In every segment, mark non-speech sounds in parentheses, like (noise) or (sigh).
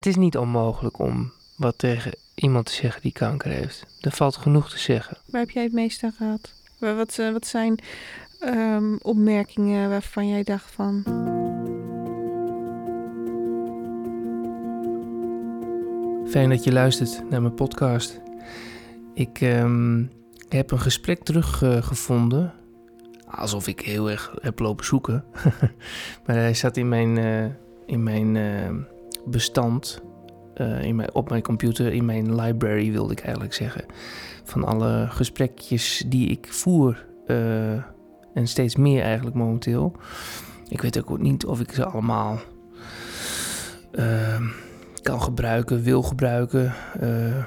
Het is niet onmogelijk om wat tegen iemand te zeggen die kanker heeft. Er valt genoeg te zeggen. Waar heb jij het meest aan gehad? Wa- Wat, eh, wat zijn ehm, opmerkingen waarvan jij dacht van... Fijn dat je luistert naar mijn podcast. Ik ehm, heb een gesprek teruggevonden. alsof ik heel erg heb lopen zoeken. (laughs) maar hij zat in mijn, eh, in mijn eh, bestand. eh, in mijn, op mijn computer, in mijn library wilde ik eigenlijk zeggen. Van alle gesprekjes die ik voer. eh, en steeds meer eigenlijk momenteel. Ik weet ook niet of ik ze allemaal ehm, kan gebruiken, wil gebruiken, eh,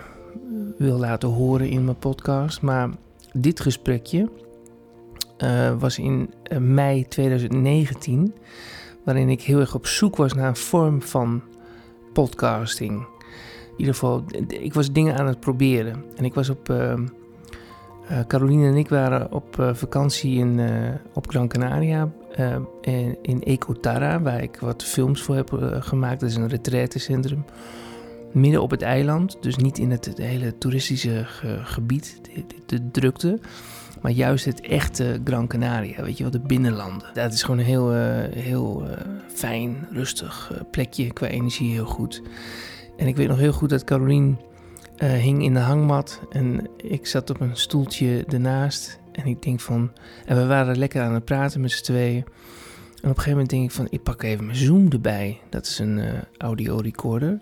wil laten horen in mijn podcast. Maar dit gesprekje was in mei 2019, waarin ik heel erg op zoek was naar een vorm van podcasting. In ieder geval, ik was dingen aan het proberen. En ik was op. eh, Caroline en ik waren op eh, vakantie in, eh, op Gran Canaria. en in Ecotarra, waar ik wat films voor heb gemaakt. Dat is een retraitecentrum midden op het eiland. Dus niet in het, hele toeristische ge- gebied, de, de drukte. Maar juist het echte Gran Canaria, weet je wel, de binnenlanden. Dat is gewoon een heel, eh, heel eh, fijn, rustig eh, plekje, qua energie heel goed. En ik weet nog heel goed dat Caroline hing in de hangmat en ik zat op een stoeltje ernaast. En ik denk van, en we waren lekker aan het praten met z'n tweeën. En op een gegeven moment denk ik van, ik pak even mijn Zoom erbij. Dat is een audio recorder.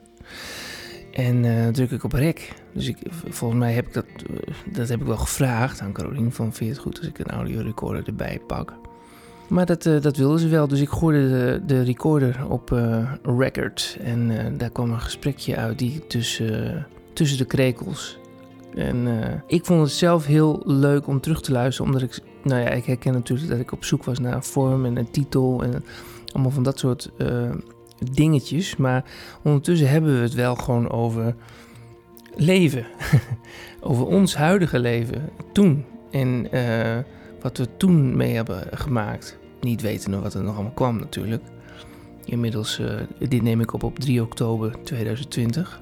En eh, druk ik op rec. Dus ik, volgens mij heb ik dat, eh, dat heb ik wel gevraagd aan Caroline. Van, vind je het goed als ik een audio recorder erbij pak? Maar dat, eh, dat wilde ze wel. Dus ik gooide de, de recorder op eh, record. En eh, daar kwam een gesprekje uit die tussen, tussen de krekels. En eh, ik vond het zelf heel leuk om terug te luisteren. Omdat ik, nou ja, ik herken natuurlijk dat ik op zoek was naar een vorm en een titel. En allemaal van dat soort eh, dingetjes. Maar ondertussen hebben we het wel gewoon over leven. (laughs) over ons huidige leven. Toen. En eh, wat we toen mee hebben gemaakt. Niet wetende wat er nog allemaal kwam natuurlijk. Inmiddels, eh, dit neem ik op op 3 oktober 2020.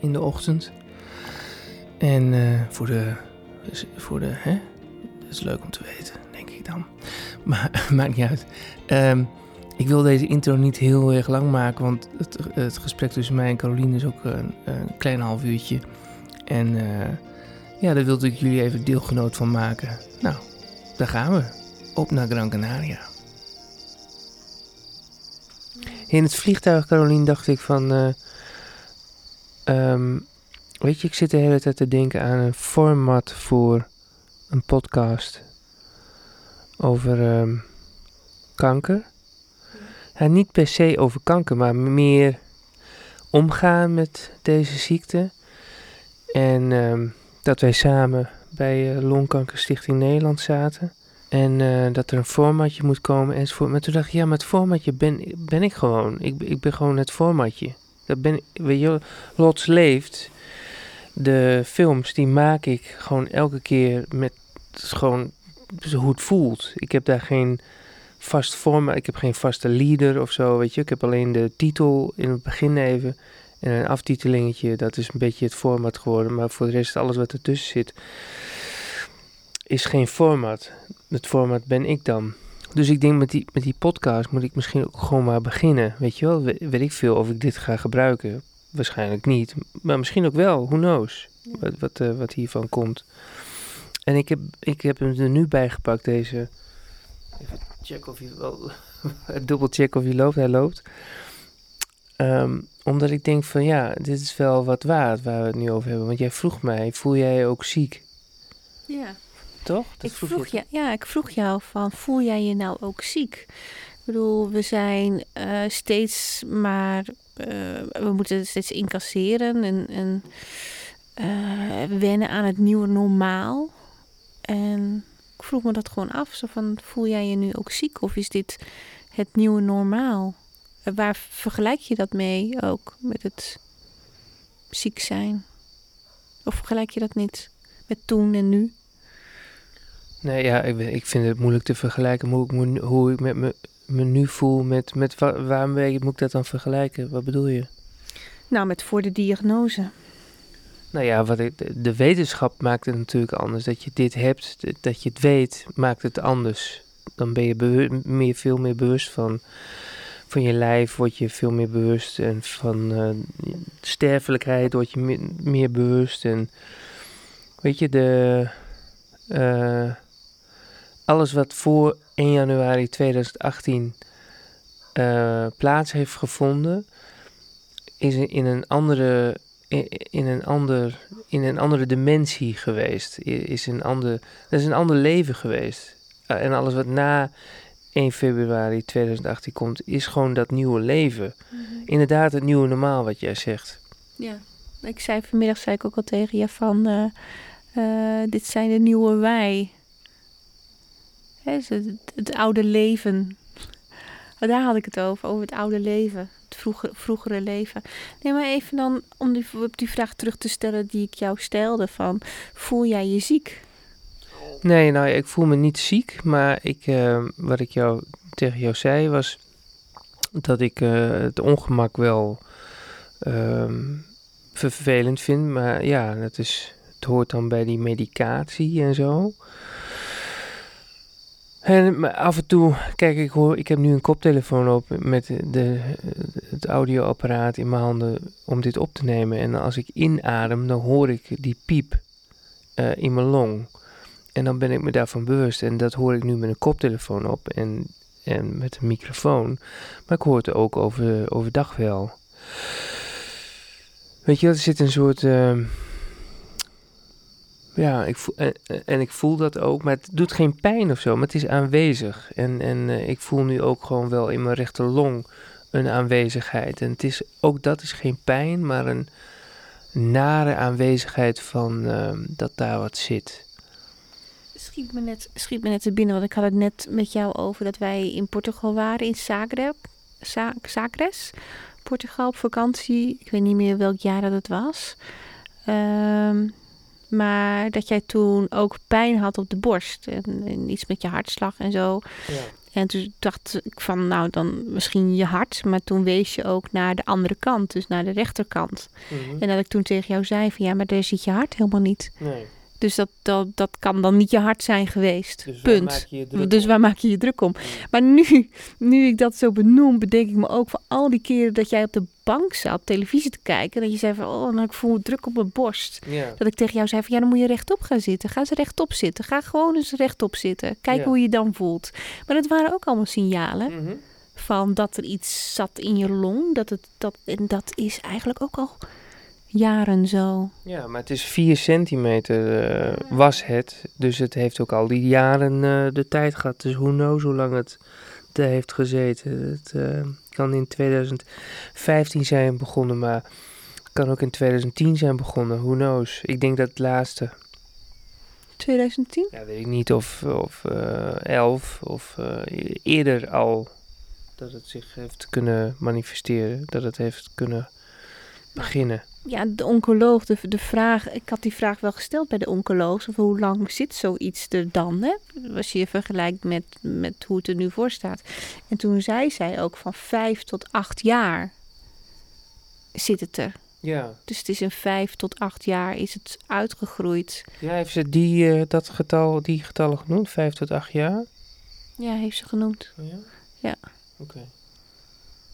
In de ochtend. En eh, voor de... Voor de hè? Dat is leuk om te weten, denk ik dan. (laughs) Maar maakt niet uit. Ehm, ik wil deze intro niet heel erg lang maken, want het, het gesprek tussen mij en Caroline is ook een, een klein half uurtje. En eh, ja, daar wilde ik jullie even deelgenoot van maken. Nou, daar gaan we. Op naar Gran Canaria. In het vliegtuig, Caroline, dacht ik van... eh, ehm, weet je, ik zit de hele tijd te denken aan een format voor een podcast over ehm, kanker. Niet per se over kanker, maar meer omgaan met deze ziekte. En ehm, dat wij samen bij eh, Longkankerstichting Nederland zaten. En eh, dat er een formatje moet komen enzovoort. Maar toen dacht ik, ja, maar het formatje ben, ben ik gewoon. Ik, ik ben gewoon het formatje. Dat ben, weet je, Lots leeft. De films, die maak ik gewoon elke keer met gewoon hoe het voelt. Ik heb daar geen vast format, ik heb geen vaste leader of zo, weet je. Ik heb alleen de titel in het begin even en een aftitelingetje. Dat is een beetje het format geworden. Maar voor de rest, alles wat ertussen zit, is geen format. Het format ben ik dan. Dus ik denk met die, met die podcast moet ik misschien ook gewoon maar beginnen. Weet je wel, We- weet ik veel of ik dit ga gebruiken. Waarschijnlijk niet. Maar misschien ook wel, who knows. Wat, wat, eh, wat hiervan komt. En ik heb, ik heb hem er nu bij gepakt, deze. Checken of hij wel. (laughs) dubbel checken of hij loopt. Hij loopt. Ehm, omdat ik denk van ja, dit is wel wat waard waar we het nu over hebben. Want jij vroeg mij, voel jij je ook ziek? Ja. Toch? Dat Ik vroeg je, ja, ik vroeg jou van, voel jij je nou ook ziek? Ik bedoel, we zijn eh, steeds maar, eh, we moeten steeds incasseren en, en eh, wennen aan het nieuwe normaal. En vroeg me dat gewoon af, zo van, voel jij je nu ook ziek of is dit het nieuwe normaal? Eh, Waar vergelijk je dat mee ook met het ziek zijn? Of vergelijk je dat niet met toen en nu? Nee, ja, ik, ik vind het moeilijk te vergelijken hoe ik me, hoe ik met me, me nu voel met, met waarmee moet ik dat dan vergelijken? Wat bedoel je? Nou, met voor de diagnose. Nou ja, wat de wetenschap maakt het natuurlijk anders. Dat je dit hebt, dat je het weet, maakt het anders. Dan ben je meer, veel meer bewust van, van je lijf, word je veel meer bewust. En van uh, sterfelijkheid word je meer, bewust. En weet je, de, uh, alles wat voor 1 januari 2018 uh, eh, plaats heeft gevonden, is in een andere in, een, ander, in een andere dimensie geweest. Is een ander, dat is een ander leven geweest. Eh, en alles wat na 1 februari 2018 komt, is gewoon dat nieuwe leven. Mhm. Inderdaad, het nieuwe normaal wat jij zegt. Ja, ik zei vanmiddag zei ik ook al tegen je van, uh, uh, dit zijn de nieuwe wij. Hè, het, het, oude leven. Daar had ik het over, over het oude leven vroege, vroegere leven. Nee, maar even dan om die, op die vraag terug te stellen die ik jou stelde: van, voel jij je ziek? Nee, nou, ik voel me niet ziek, maar ik, uh, wat ik jou tegen jou zei was dat ik uh, het ongemak wel uh, vervelend vind. Maar ja, dat is, het hoort dan bij die medicatie en zo. En af en toe, kijk, ik hoor, ik heb nu een koptelefoon op met de, het audioapparaat in mijn handen om dit op te nemen. En als ik inadem, dan hoor ik die piep uh, in mijn long. En dan ben ik me daarvan bewust. En dat hoor ik nu met een koptelefoon op en, en met een microfoon. Maar ik hoor het ook over, overdag wel. Weet je, er zit een soort. Uh, ja, ik voel, en, ik voel dat ook, maar het doet geen pijn of zo, maar het is aanwezig. En, en uh, ik voel nu ook gewoon wel in mijn rechterlong een aanwezigheid. En het is, ook dat is geen pijn, maar een nare aanwezigheid van uh, dat daar wat zit. Schiet me, net, schiet me net te binnen, want ik had het net met jou over dat wij in Portugal waren, in Zagreb, Sa Sagres, Portugal op vakantie. Ik weet niet meer welk jaar dat het was. Um, maar dat jij toen ook pijn had op de borst. En, iets met je hartslag en zo. Ja. En toen dacht ik van, nou dan misschien je hart. Maar toen wees je ook naar de andere kant, dus naar de rechterkant. Mhm. En dat ik toen tegen jou zei van, ja, maar daar zit je hart helemaal niet. Nee. Dus dat, dat, dat kan dan niet je hart zijn geweest. Dus Punt. Waar maak je je dus waar maak je je druk om? Maar nu, nu ik dat zo benoem, bedenk ik me ook van al die keren dat jij op de bank zat televisie te kijken. Dat je zei van, oh, nou, ik voel druk op mijn borst. Dat ik tegen jou zei van, ja, dan moet je rechtop gaan zitten. Ga eens rechtop zitten. Ga gewoon eens rechtop zitten. Kijk hoe je dan voelt. Maar dat waren ook allemaal signalen. Mhm. Van dat er iets zat in je long. Dat het, dat, en dat is eigenlijk ook al jaren zo. Ja, maar het is 4 centimeter uh, was het. Dus het heeft ook al die jaren uh, de tijd gehad. Dus hoe knows hoe lang het er heeft gezeten. Het uh, kan in 2015 zijn begonnen, maar kan ook in 2010 zijn begonnen. Who knows? Ik denk dat het laatste. 2010? Ja, weet ik niet. Of, of 11 of eerder al dat het zich heeft kunnen manifesteren. Dat het heeft kunnen beginnen ja, de oncoloog, de, de vraag, ik had die vraag wel gesteld bij de oncoloog, van hoe lang zit zoiets er dan, hè? Als je vergelijkt met, met hoe het er nu voor staat. En toen zei zij ook van vijf tot acht jaar zit het er. Ja. Dus het is in vijf tot acht jaar is het uitgegroeid. Ja, heeft ze die, uh, dat getal, die getallen genoemd, vijf tot acht jaar? Ja, heeft ze genoemd. Oh ja? Ja. Oké.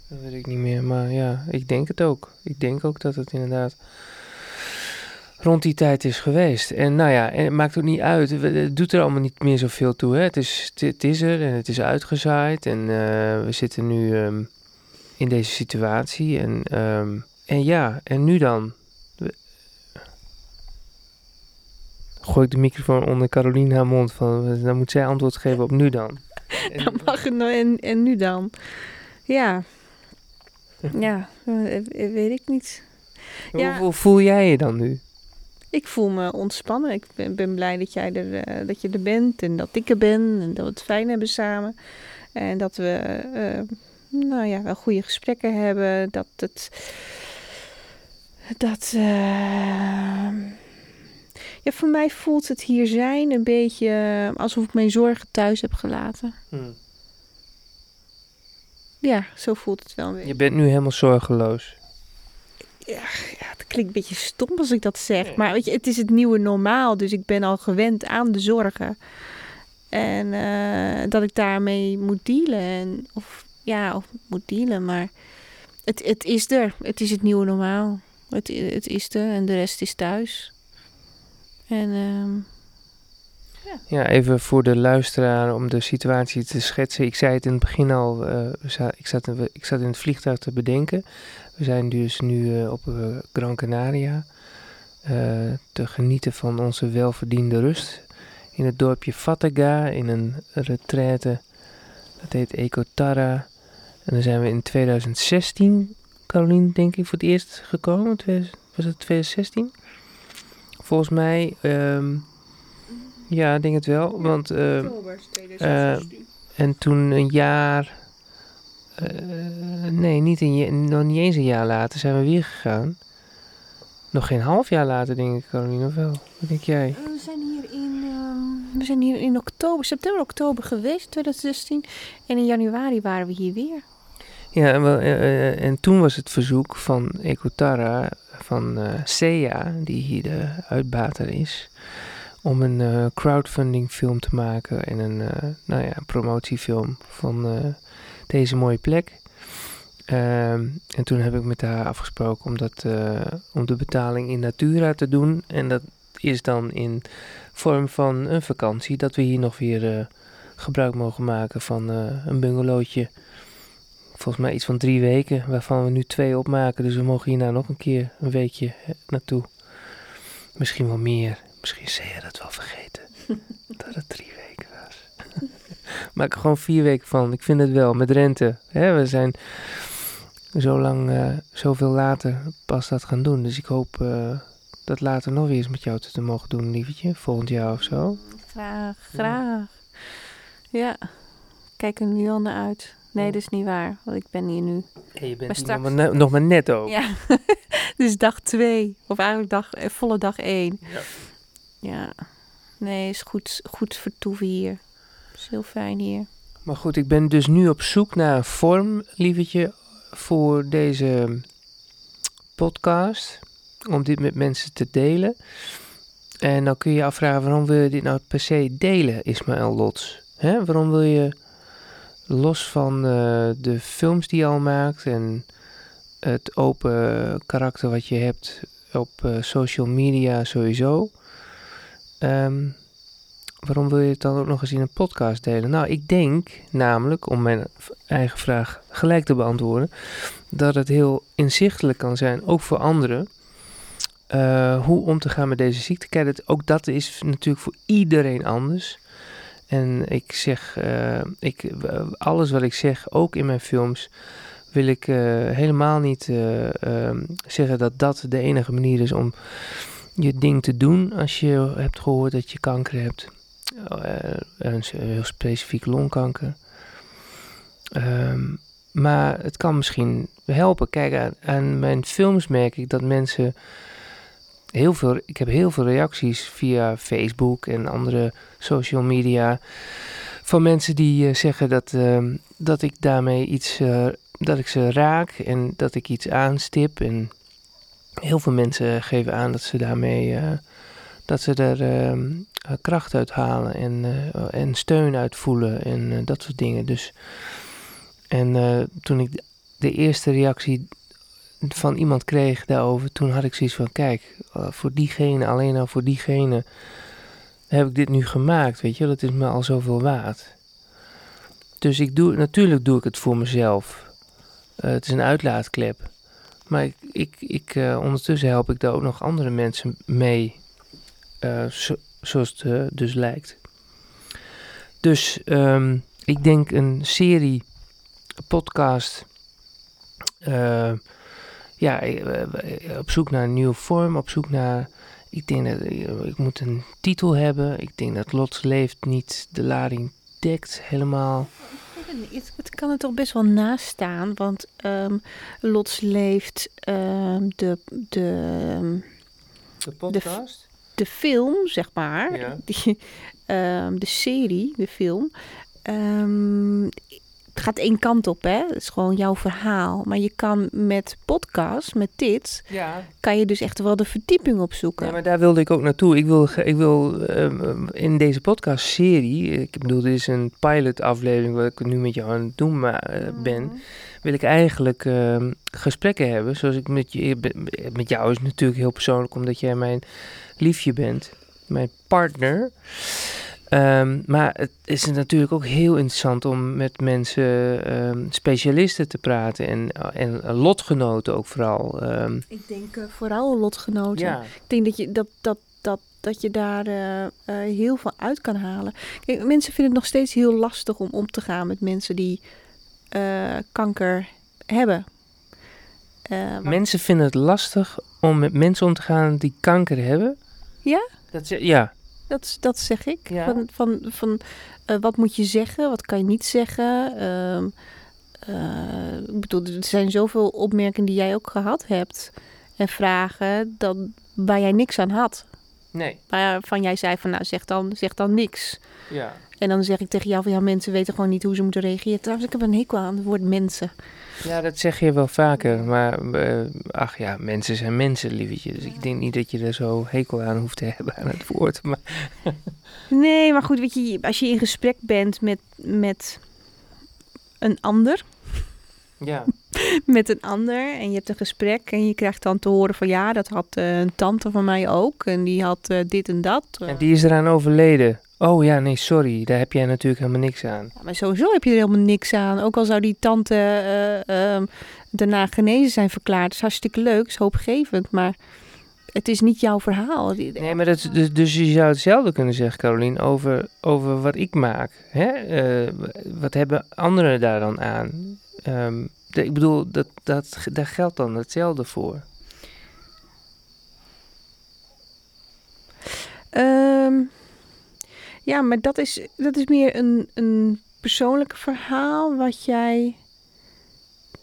Dat weet ik niet meer, maar ja, ik denk het ook. Ik denk ook dat het inderdaad rond die tijd is geweest. En nou ja, en het maakt ook niet uit. Het doet er allemaal niet meer zoveel toe. Hè? Het, is, het is er en het is uitgezaaid. En uh, we zitten nu um, in deze situatie. En, um, en ja, en nu dan? Gooi ik de microfoon onder Caroline haar mond. Van, dan moet zij antwoord geven op nu dan. (laughs) Dan mag het nou en, en nu dan. Ja, ja, eh, (laughs) eh, weet ik niet. Ja, hoe, voel jij je dan nu? Ik voel me ontspannen. Ik ben, ben blij dat, jij er, uh, dat je er bent en dat ik er ben en dat we het fijn hebben samen. En dat we uh, nou ja, wel goede gesprekken hebben. Dat het. Dat. Uh, ja, voor mij voelt het hier zijn een beetje alsof ik mijn zorgen thuis heb gelaten. Hmm. Ja, zo voelt het wel weer. Je bent nu helemaal zorgeloos. ja, ja, het klinkt een beetje stom als ik dat zeg. Maar weet je, het is het nieuwe normaal. Dus ik ben al gewend aan de zorgen. En eh, dat ik daarmee moet dealen. En, of ja, of moet dealen. Maar het, het is er. Het is het nieuwe normaal. Het, het is er en de rest is thuis. En ehm, Ja, even voor de luisteraar om de situatie te schetsen. Ik zei het in het begin al, eh, ik, zat, in- ik zat in het vliegtuig te bedenken. We zijn dus nu eh, op eh, Gran Canaria te genieten van onze welverdiende rust. In het dorpje Fataga, in een retraite, dat heet Ecotarra. En dan zijn we in 2016, Caroline, denk ik, voor het eerst gekomen. 2000 Was het 2016? Volgens mij... ehm, ja, ik denk het wel. Want, eh, en toen een jaar. eh, nee, niet een, nog niet eens een jaar later zijn we weer gegaan. Nog geen half jaar later, denk ik, Caroline, of wel? Wat denk jij? We zijn hier in, ehm, we zijn hier in oktober, september, oktober geweest, 2016. En in januari waren we hier weer. Ja, en, wel, en toen was het verzoek van Ecotara, van eh Sea, die hier de uitbater is, om een eh, crowdfunding film te maken en een eh, nou ja, promotiefilm van eh, deze mooie plek. Ehm, en toen heb ik met haar afgesproken om, dat, om de betaling in natura te doen. En dat is dan in vorm van een vakantie, dat we hier nog weer gebruik mogen maken van een bungalowtje volgens mij iets van drie weken, waarvan we nu twee opmaken. Dus we mogen hierna nog een keer een weekje naartoe. Misschien wel meer. Misschien is je dat wel vergeten. (laughs) dat het drie weken was. (laughs) Maak er gewoon vier weken van. Ik vind het wel, met rente. Hè, we zijn zo lang, eh, zoveel later pas dat gaan doen. Dus ik hoop eh, dat later nog weer eens met jou te, mogen doen, lievertje. Volgend jaar of zo. Graag, graag. Ja, kijk er nu al naar uit. Nee, dat is niet waar, want ik ben hier nu. Hey, je bent Maar hier straks- nog, maar, ne- nog maar net ook. Ja, is (laughs) dag twee. Of eigenlijk dag, eh, volle dag één. Ja. Ja, nee, is goed, goed vertoeven hier. is heel fijn hier. Maar goed, ik ben dus nu op zoek naar een vorm, lievertje, voor deze podcast. Om dit met mensen te delen. En dan kun je je afvragen, waarom wil je dit nou per se delen, Ismaël Lots? Hè? Waarom wil je, los van eh, de films die je al maakt en het open karakter wat je hebt op eh, social media sowieso... ehm, waarom wil je het dan ook nog eens in een podcast delen? Nou, ik denk namelijk, om mijn eigen vraag gelijk te beantwoorden, dat het heel inzichtelijk kan zijn, ook voor anderen, eh, hoe om te gaan met deze ziekte. Kijk, ook dat is natuurlijk voor iedereen anders. En ik zeg, eh, ik, alles wat ik zeg, ook in mijn films, wil ik eh, helemaal niet eh, ehm, zeggen dat dat de enige manier is om je ding te doen als je hebt gehoord dat je kanker hebt. Eh, een s- heel specifiek longkanker. Ehm, maar het kan misschien helpen. Kijk, aan, mijn films merk ik dat mensen heel veel. Ik heb heel veel reacties via Facebook en andere social media. Van mensen die eh, zeggen dat, ehm, dat ik daarmee iets. eh, dat ik ze raak en dat ik iets aanstip. En heel veel mensen geven aan dat ze daarmee. eh, dat ze er ehm, eh, kracht uit halen en, eh, en steun uit voelen en dat soort dingen. Dus, en toen ik de eerste reactie van iemand kreeg daarover, toen had ik zoiets van: kijk, voor diegene, alleen al voor diegene, heb ik dit nu gemaakt. Weet je, dat is me al zoveel waard. Dus ik doe, natuurlijk doe ik het voor mezelf. Het is een uitlaatklep. Maar ik, ik, eh, ondertussen help ik daar ook nog andere mensen mee. Eh, zo- zoals het eh, dus lijkt. Dus ehm, ik denk een serie podcast. ja, op zoek naar een nieuwe vorm. Op zoek naar. Ik denk dat ik moet een titel hebben. Ik denk dat Lots leeft niet de lading dekt helemaal. Het, het kan er toch best wel naast staan, want ehm, Lots leeft ehm, de, de, De podcast? de film, zeg maar, Ja. (laughs) die, ehm, de serie, de film, ehm, het gaat één kant op, hè? Het is gewoon jouw verhaal. Maar je kan met podcast, met dit, Ja, kan je dus echt wel de verdieping opzoeken. Ja, maar daar wilde ik ook naartoe. Ik wil, ik wil ehm, in deze podcastserie, ik bedoel, dit is een pilot-aflevering wat ik nu met jou aan het doen maar, eh, ben, wil ik eigenlijk ehm, gesprekken hebben. Zoals ik met je, met jou is het natuurlijk heel persoonlijk, omdat jij mijn liefje bent, mijn partner. Ehm, maar het is natuurlijk ook heel interessant om met mensen, ehm, specialisten te praten en, en lotgenoten ook vooral. ehm. Ik denk eh, vooral lotgenoten. ja, Ik denk dat je, dat, dat, dat, dat je daar eh, eh, heel veel uit kan halen. Kijk, mensen vinden het nog steeds heel lastig om om te gaan met mensen die eh, kanker hebben. Eh, Mensen vinden het lastig om met mensen om te gaan die kanker hebben. Ja? Dat ze, ja. Dat, dat zeg ik. Ja. Van, van, van eh, wat moet je zeggen, wat kan je niet zeggen. Ehm, eh, ik bedoel, er zijn zoveel opmerkingen die jij ook gehad hebt. En vragen dat, waar jij niks aan had. Nee. Waarvan jij zei van nou zeg dan, zeg dan niks. Ja. En dan zeg ik tegen jou van ja, mensen weten gewoon niet hoe ze moeten reageren. Trouwens, ik heb een hekel aan het woord mensen. Ja, dat zeg je wel vaker. Maar eh, ach ja, mensen zijn mensen, lievertje. Dus ik denk niet dat je er zo hekel aan hoeft te hebben aan het (laughs) woord. Maar Nee, maar goed, weet je, als je in gesprek bent met, met een ander, ja. (laughs) met een ander en je hebt een gesprek en je krijgt dan te horen van ja, dat had eh, een tante van mij ook en die had eh, dit en dat. En die is eraan overleden. Oh ja, nee, sorry. Daar heb jij natuurlijk helemaal niks aan. Ja, maar sowieso heb je er helemaal niks aan. Ook al zou die tante eh, ehm, daarna genezen zijn verklaard. Dat is hartstikke leuk, is hoopgevend, maar het is niet jouw verhaal. Nee, maar dat, dus, dus je zou hetzelfde kunnen zeggen, Caroline, over, over wat ik maak. Hè? Eh, wat hebben anderen daar dan aan? Ehm, de- ik bedoel, dat, dat, daar geldt dan hetzelfde voor. Ehm, ja, maar dat is, dat is meer een, een persoonlijk verhaal wat jij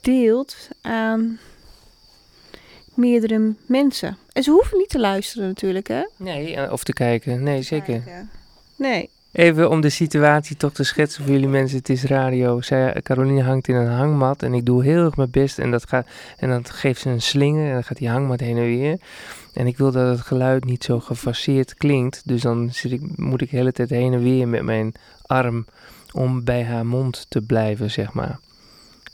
deelt aan meerdere mensen. En ze hoeven niet te luisteren natuurlijk, hè? Nee, eh, of te kijken. Nee, zeker. Nee. Even om de situatie toch te schetsen voor jullie mensen. Het is radio. Zij, Caroline hangt in een hangmat en ik doe heel erg mijn best. En, dat gaat, en dan geeft ze een slinger en dan gaat die hangmat heen en weer. En ik wil dat het geluid niet zo gefaseerd klinkt. Dus dan zit ik, moet ik de hele tijd heen en weer met mijn arm om bij haar mond te blijven, zeg maar.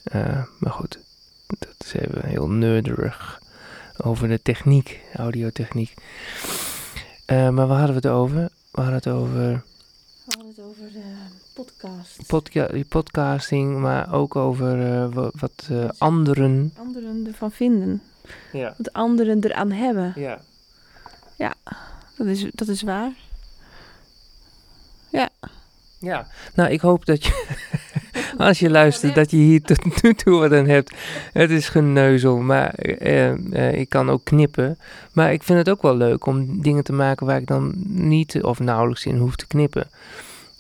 Eh, maar goed, dat is even heel nerderig over de techniek, audiotechniek. Eh, maar waar hadden we het over? We hadden het over over de podcast. podca podcasting, maar ook over eh, wa- wat eh, anderen. anderen ervan vinden. Ja. Wat anderen eraan hebben. Ja. Dat is, dat is waar. Ja. Nou, ik hoop dat je, (laughs) als je luistert, dat je hier tot nu toe wat aan hebt. Het is geneuzel, maar eh, eh, ik kan ook knippen. Maar ik vind het ook wel leuk om dingen te maken waar ik dan niet of nauwelijks in hoef te knippen.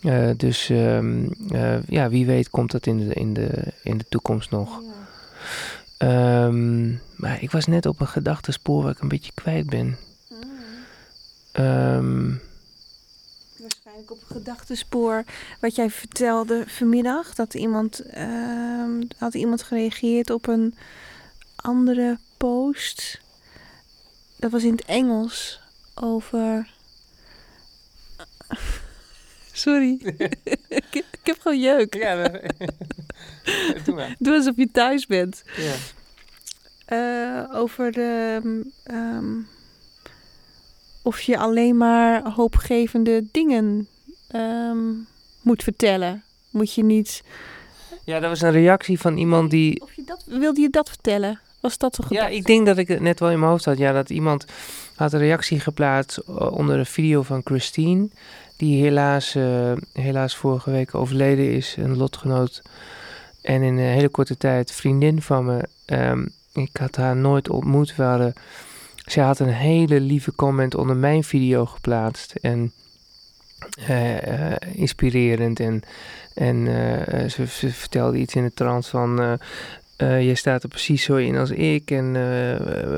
Eh, dus ehm, eh, ja, wie weet komt dat in de, in de, in de toekomst nog. Ehm, maar ik was net op een gedachtespoor waar ik een beetje kwijt ben. Ehm, Waarschijnlijk op een gedachtespoor wat jij vertelde vanmiddag. Dat iemand, ehm, had iemand gereageerd op een andere post. Dat was in het Engels over... Sorry, (laughs) (laughs) ik, ik heb gewoon jeuk. ja, (laughs) doe maar. Doe alsof je thuis bent. Ja. Eh, over de, ehm, of je alleen maar hoopgevende dingen ehm, moet vertellen. Moet je niet. ja, dat was een reactie van iemand die... Of je dat, wilde je dat vertellen? Was dat een Ja, ik denk dat ik het net wel in mijn hoofd had. Ja, dat iemand had een reactie geplaatst eh, onder een video van Christine. Die helaas, eh, helaas vorige week overleden is. Een lotgenoot. En in een hele korte tijd vriendin van me. Ehm, ik had haar nooit ontmoet. We hadden, zij had een hele lieve comment onder mijn video geplaatst. En eh, eh, inspirerend. En, en ze, ze vertelde iets in de trant van... eh, jij staat er precies zo in als ik en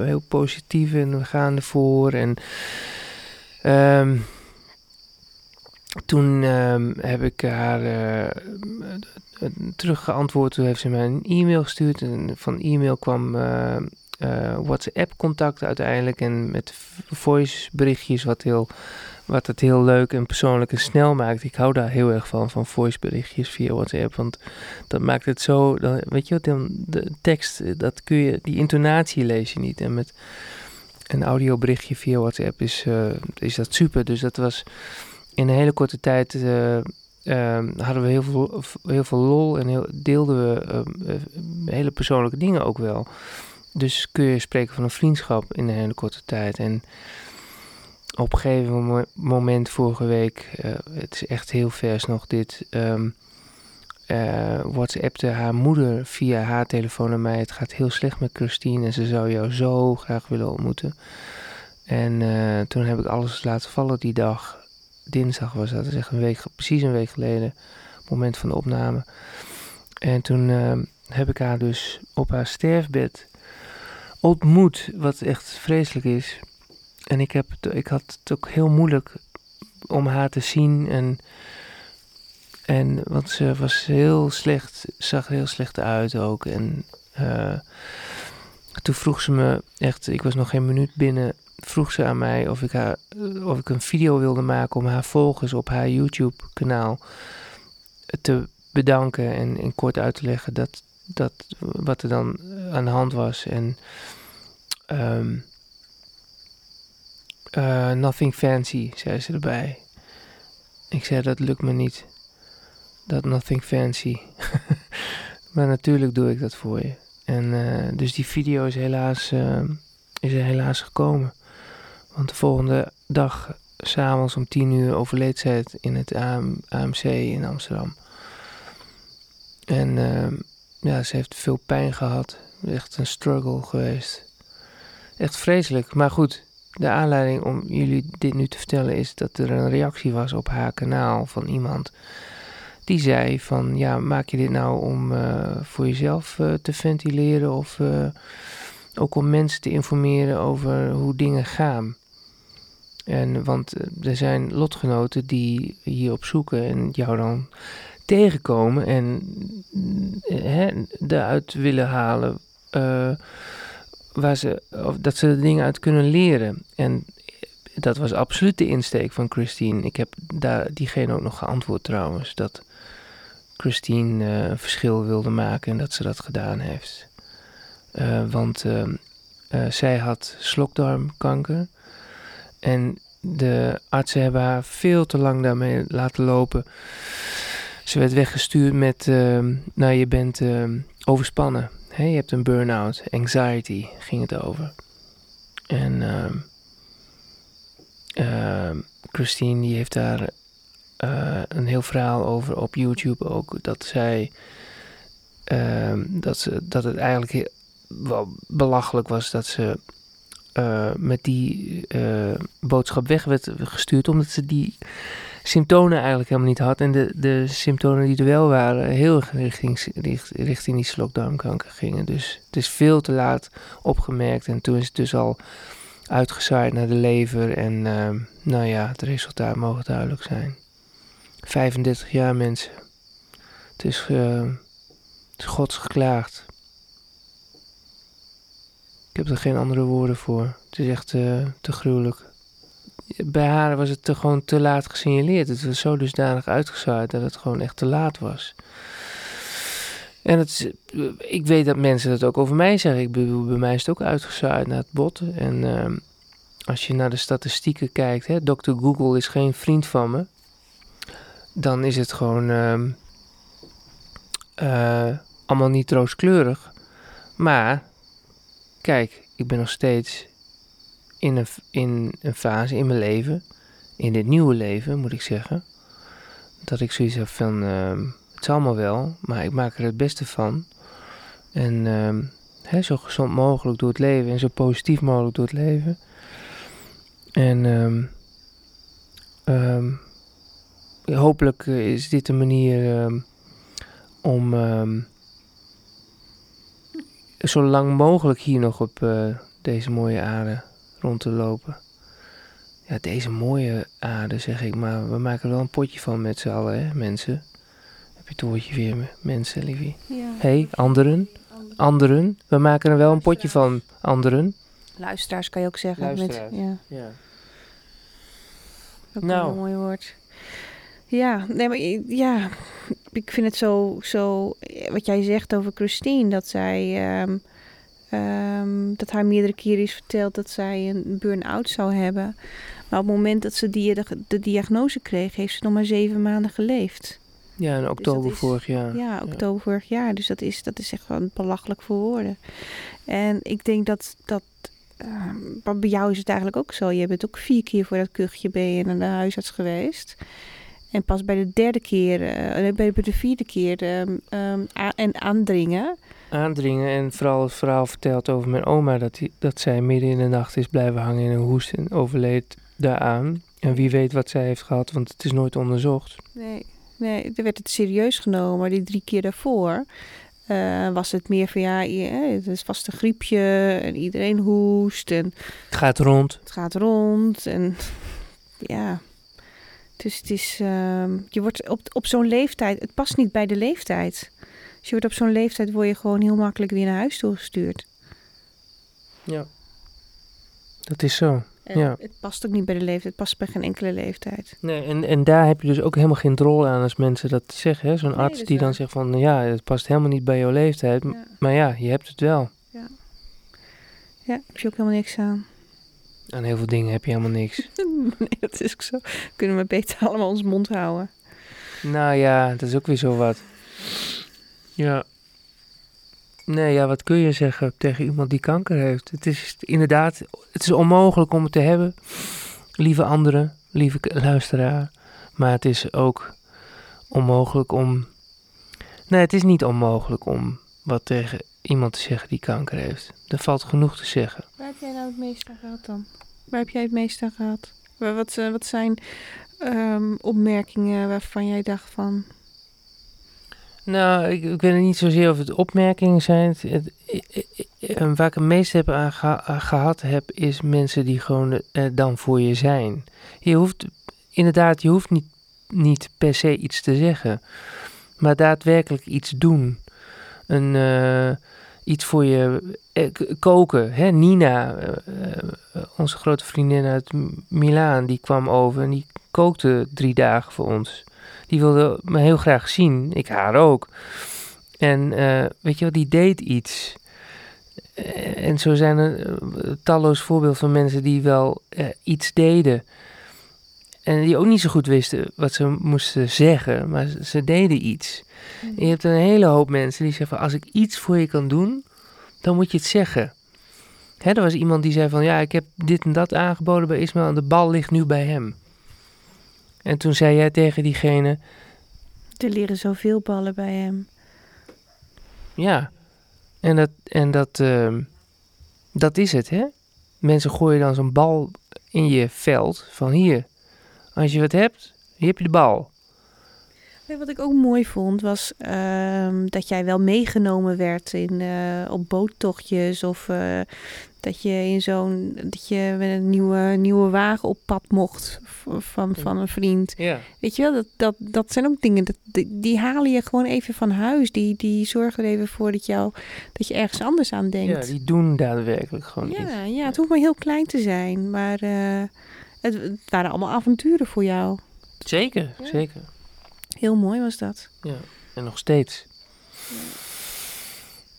heel positief en we gaan ervoor. En ehm, toen ehm, heb ik haar eh, terug geantwoord. Toen heeft ze mij een e-mail gestuurd. En van e-mail kwam WhatsApp contact uiteindelijk. En met voice berichtjes wat heel wat het heel leuk en persoonlijk en snel maakt. Ik hou daar heel erg van, van voiceberichtjes via WhatsApp. Want dat maakt het zo, dan, weet je wat, dan, de tekst, dat kun je, die intonatie lees je niet. En met een audioberichtje via WhatsApp is, uh, is dat super. Dus dat was in een hele korte tijd, uh, hadden we heel veel, heel veel lol en heel, deelden we uh, hele persoonlijke dingen ook wel. Dus kun je spreken van een vriendschap in een hele korte tijd. En op een gegeven moment vorige week, uh, het is echt heel vers nog dit, uh, WhatsAppte haar moeder via haar telefoon naar mij. Het gaat heel slecht met Christine en ze zou jou zo graag willen ontmoeten. En toen heb ik alles laten vallen die dag. Dinsdag was dat, zeg een week, precies een week geleden, moment van de opname. En toen ehm, heb ik haar dus op haar sterfbed ontmoet, wat echt vreselijk is. En ik, heb ik had het ook heel moeilijk om haar te zien. En, en want ze was heel slecht, zag heel slecht uit ook. En uh, toen vroeg ze me echt, ik was nog geen minuut binnen, vroeg ze aan mij of ik, haar, of ik een video wilde maken om haar volgers op haar YouTube-kanaal te bedanken en, en kort uit te leggen dat, dat, wat er dan aan de hand was. En um, uh, nothing fancy, zei ze erbij. Ik zei, dat lukt me niet. Dat nothing fancy. (laughs) maar natuurlijk doe ik dat voor je. En uh, dus die video is helaas, uh, is er helaas gekomen. Want de volgende dag, s'avonds om tien uur, overleed zij in het AM, AMC in Amsterdam. En ja, ze heeft veel pijn gehad. Echt een struggle geweest. Echt vreselijk. Maar goed, de aanleiding om jullie dit nu te vertellen is dat er een reactie was op haar kanaal van iemand die zei van ja, maak je dit nou om uh, voor jezelf uh, te ventileren of uh, ook om mensen te informeren over hoe dingen gaan. En want er zijn lotgenoten die hierop zoeken en jou dan tegenkomen en hè, eruit willen halen waar ze, of dat ze er dingen uit kunnen leren. En dat was absoluut de insteek van Christine. Ik heb daar diegene ook nog geantwoord trouwens. Dat Christine een verschil wilde maken en dat ze dat gedaan heeft. Want zij had slokdarmkanker. En de artsen hebben haar veel te lang daarmee laten lopen. Ze werd weggestuurd met, nou je bent overspannen je hebt een burn-out, anxiety ging het over. En uh, Christine die heeft daar uh, een heel verhaal over op YouTube ook. Dat zij ehm, dat, ze, dat het eigenlijk wel belachelijk was dat ze uh, met die uh, boodschap weg werd gestuurd, omdat ze die symptomen eigenlijk helemaal niet had. En de, de symptomen die er wel waren, heel richting, richting die slokdarmkanker gingen. Dus het is veel te laat opgemerkt. En toen is het dus al uitgezaaid naar de lever. En uh, nou ja, het resultaat mogen duidelijk zijn. 35 jaar mensen. Het is, uh, het is gods geklaagd. Ik heb er geen andere woorden voor. Het is echt uh, te gruwelijk bij haar was het te, gewoon te laat gesignaleerd. Het was zo dusdanig uitgezaaid dat het gewoon echt te laat was. En het ik weet dat mensen dat ook over mij zeggen. Ik bij mij is het ook uitgezaaid naar het bot. En uh, als je naar de statistieken kijkt, hè, Dr. Google is geen vriend van me. Dan is het gewoon uh, uh, allemaal niet rooskleurig. Maar, kijk, ik ben nog steeds in een, in een fase in mijn leven, in dit nieuwe leven moet ik zeggen, dat ik zoiets heb van, uh, het is allemaal wel, maar ik maak er het beste van. En uh, hè, zo gezond mogelijk door het leven en zo positief mogelijk door het leven. En um, hopelijk is dit een manier om zo lang mogelijk hier nog op uh, deze mooie aarde rond te lopen. Ja, deze mooie aarde zeg ik, maar we maken er wel een potje van met z'n allen, hè, mensen. Heb je het woordje weer, mensen, liefie. Ja. hey, anderen, anderen. We maken er wel een potje van, anderen. Luisteraars kan je ook zeggen. Luisteraars. Met, ja, Ja. ook Nou. een mooi woord. Ja, nee, maar ja, ik vind het zo, zo, wat jij zegt over Christine, dat zij, ehm, ehm, dat haar meerdere keren is verteld dat zij een burn-out zou hebben. Maar op het moment dat ze die, de, de diagnose kreeg, heeft ze nog maar zeven maanden geleefd. Ja, in oktober is- vorig jaar. Ja, oktober vorig jaar. Dus dat is, dat is echt gewoon belachelijk voor woorden. En ik denk dat, dat ehm, bij jou is het eigenlijk ook zo. Je bent ook vier keer voor dat kuchje ben je naar de huisarts geweest. En pas bij de derde keer, eh, bij de vierde keer ehm, ehm, en aandringen. Aandringen en vooral het verhaal verteld over mijn oma. Dat, die, dat zij midden in de nacht is blijven hangen in een hoest en overleed daaraan. En wie weet wat zij heeft gehad, want het is nooit onderzocht. Nee, nee, er werd het serieus genomen. Maar die drie keer daarvoor eh, was het meer van ja, het is vast een griepje en iedereen hoest. En Het gaat rond. het gaat rond en ja. Dus het is, ehm, je wordt op, op zo'n leeftijd, het past niet bij de leeftijd. Dus je wordt op zo'n leeftijd, word je gewoon heel makkelijk weer naar huis toegestuurd. Ja. Dat is zo. En Ja. Het past ook niet bij de leeftijd, het past bij geen enkele leeftijd. Nee, en, en daar heb je dus ook helemaal geen drol aan als mensen dat zeggen. hè. Zo'n Nee, arts die dan zegt van, ja, het past helemaal niet bij jouw leeftijd. Ja. Maar ja, je hebt het wel. Ja, daar heb je ook helemaal niks aan. Aan heel veel dingen heb je helemaal niks. (laughs) nee, dat is ook zo. Kunnen we beter (laughs) allemaal ons mond houden. nou ja, dat is ook weer zo wat. Ja. Nee, ja, wat kun je zeggen tegen iemand die kanker heeft? Het is inderdaad, het is onmogelijk om het te hebben. Lieve anderen, lieve luisteraar. Maar het is ook onmogelijk om... Nee, het is niet onmogelijk om wat tegen iemand te zeggen die kanker heeft. Er valt genoeg te zeggen. Waar heb jij nou het meest aan gehad dan? Waar heb jij het meest aan gehad? Wat, eh, wat zijn ehm, opmerkingen waarvan jij dacht van... Nou, ik, ik weet niet zozeer of het opmerkingen zijn. Het, i- i- waar ik het meest heb aan, geha- aan gehad heb, is mensen die gewoon dan voor je zijn. Je hoeft, inderdaad, je hoeft niet, niet per se iets te zeggen, maar daadwerkelijk iets doen. Een, eh, iets voor je eh, koken. Hè? Nina, eh, eh, onze grote vriendin uit Milaan, die kwam over en die kookte drie dagen voor ons. Die wilde me heel graag zien. Ik haar ook. En weet je wel, die deed iets. En zo zijn er talloos voorbeelden van mensen die wel iets deden. En die ook niet zo goed wisten wat ze moesten zeggen, maar ze, ze deden iets. En je hebt een hele hoop mensen die zeggen van, als ik iets voor je kan doen, dan moet je het zeggen. Hè, er was iemand die zei van, ja, ik heb dit en dat aangeboden bij Ismaël en de bal ligt nu bij hem. En toen zei jij tegen diegene, Er liggen zoveel ballen bij hem. Ja, en dat, en dat, ehm, dat is het, hè? Mensen gooien dan zo'n bal in je veld van hier. Als je wat hebt, hier heb je de bal. Wat ik ook mooi vond was ehm, dat jij wel meegenomen werd in, eh, op boottochtjes of eh, dat je in zo'n dat je met een nieuwe, nieuwe wagen op pad mocht van, van een vriend. Ja. Weet je wel, dat, dat, dat zijn ook dingen, dat, die, die halen je gewoon even van huis. Die, die zorgen er even voor dat, jou, dat je ergens anders aan ja, denkt. die doen daadwerkelijk gewoon iets. ja, ja, het hoeft maar heel klein te zijn, maar eh, het, het waren allemaal avonturen voor jou. Zeker, Ja. zeker. Heel mooi was dat. Ja, en nog steeds.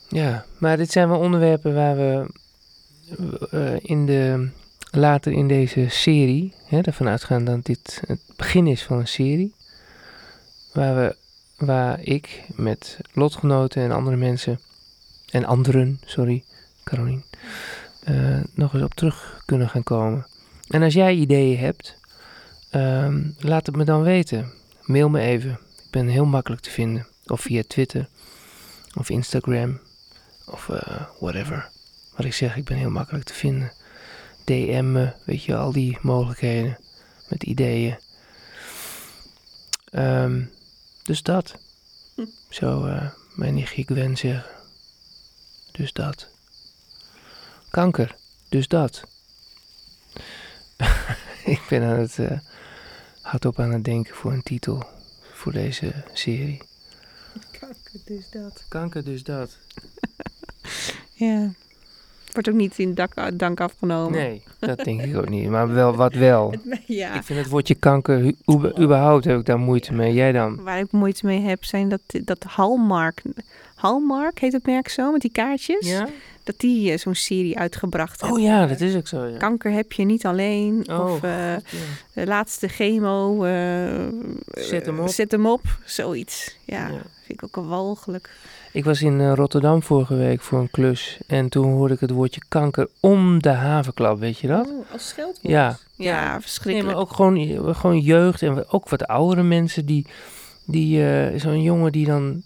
Ja, maar dit zijn wel onderwerpen waar we eh, in de, later in deze serie, hè, ervan uitgaan dat dit het begin is van een serie, waar, we, waar ik met lotgenoten en andere mensen, en anderen, sorry, Carolien, eh, nog eens op terug kunnen gaan komen. En als jij ideeën hebt, ehm, laat het me dan weten. Mail me even. Ik ben heel makkelijk te vinden. Of via Twitter. Of Instagram. Of eh, whatever. Wat ik zeg, ik ben heel makkelijk te vinden. DM me, weet je, al die mogelijkheden. Met ideeën. Ehm, dus dat. Hm. Zo eh, mijn nichtje Gwen zeggen. Dus dat. Kanker. Dus dat. (laughs) ik ben aan het... eh, hardop aan het denken voor een titel voor deze serie. Kanker, dus dat. Kanker, dus dat. (laughs) Ja. Wordt ook niet in dak, dank afgenomen. Nee, dat denk ik ook niet. Maar wel wat wel. (laughs) Ja. Ik vind het woordje kanker, überhaupt heb ik daar moeite mee. Jij dan? Waar ik moeite mee heb, zijn dat, dat Hallmark. Hallmark heet het merk zo, met die kaartjes. Ja? Dat die eh, zo'n serie uitgebracht heeft. Oh ja, dat is ook zo. Ja. Kanker heb je niet alleen. Oh, of eh, ja. de laatste chemo. eh, Zet hem op. Zet hem op. Zoiets. Ja, Ja. vind ik ook al walgelijk. Ik was in Rotterdam vorige week voor een klus. En toen hoorde ik het woordje kanker om de havenklap, weet je dat? Oh, als scheldwoord? Ja. Ja, Nee, verschrikkelijk. maar ook gewoon, gewoon jeugd en ook wat oudere mensen die, die zo'n jongen die dan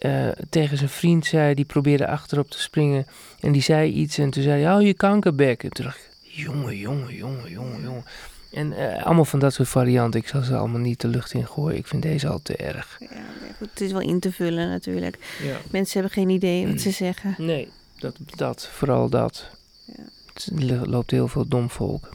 eh, tegen zijn vriend zei, die probeerde achterop te springen en die zei iets en toen zei hij, hou je kankerbek. En toen dacht ik, jongen, jongen, jongen, jongen, jongen. En eh, allemaal van dat soort varianten. Ik zal ze allemaal niet de lucht in gooien. Ik vind deze al te erg. Ja, goed, het is wel in te vullen natuurlijk. Ja. Mensen hebben geen idee wat ze zeggen. Nee, dat, dat vooral dat. Ja. Het loopt heel veel dom volk.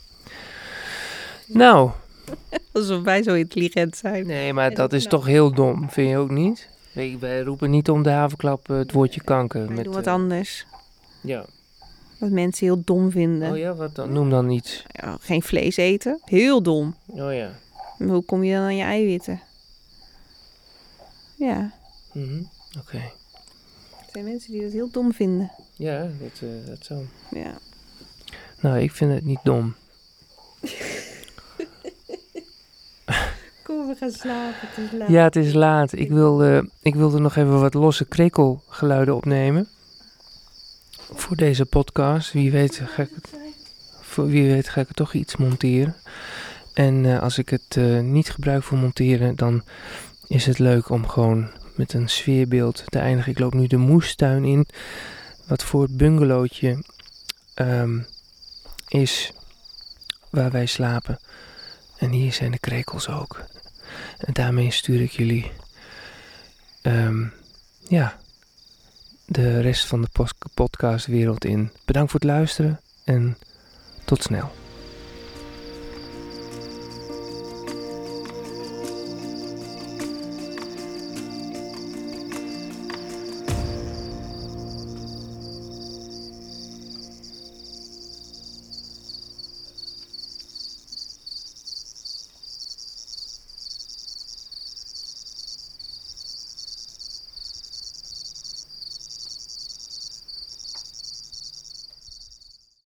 Nou, (laughs) Alsof wij zo intelligent zijn. Nee, maar dat is nou- toch heel dom, vind je ook niet? Wij, wij roepen niet om de havenklap eh, het woordje kanker. Met, doen wat eh, anders. ja. Wat mensen heel dom vinden. Oh ja, wat dan? Noem dan iets. Ja, geen vlees eten. Heel dom. Oh ja. Maar hoe kom je dan aan je eiwitten? Ja, Mhm. Oké. er zijn mensen die dat heel dom vinden. Ja, dat, eh, dat zo. Ja. Nou, ik vind het niet dom. (laughs) Kom, we gaan slapen. Het is laat. Ja, het is laat. Ik wilde, ik wilde nog even wat losse krekelgeluiden opnemen. Voor deze podcast. Wie weet ga ik voor wie weet ga ik toch iets monteren. En eh, als ik het eh, niet gebruik voor monteren, dan is het leuk om gewoon met een sfeerbeeld te eindigen. Ik loop nu de moestuin in, wat voor het bungalowtje ehm, is waar wij slapen. En hier zijn de krekels ook. En daarmee stuur ik jullie ehm, ja, de rest van de podcastwereld in. Bedankt voor het luisteren en tot snel.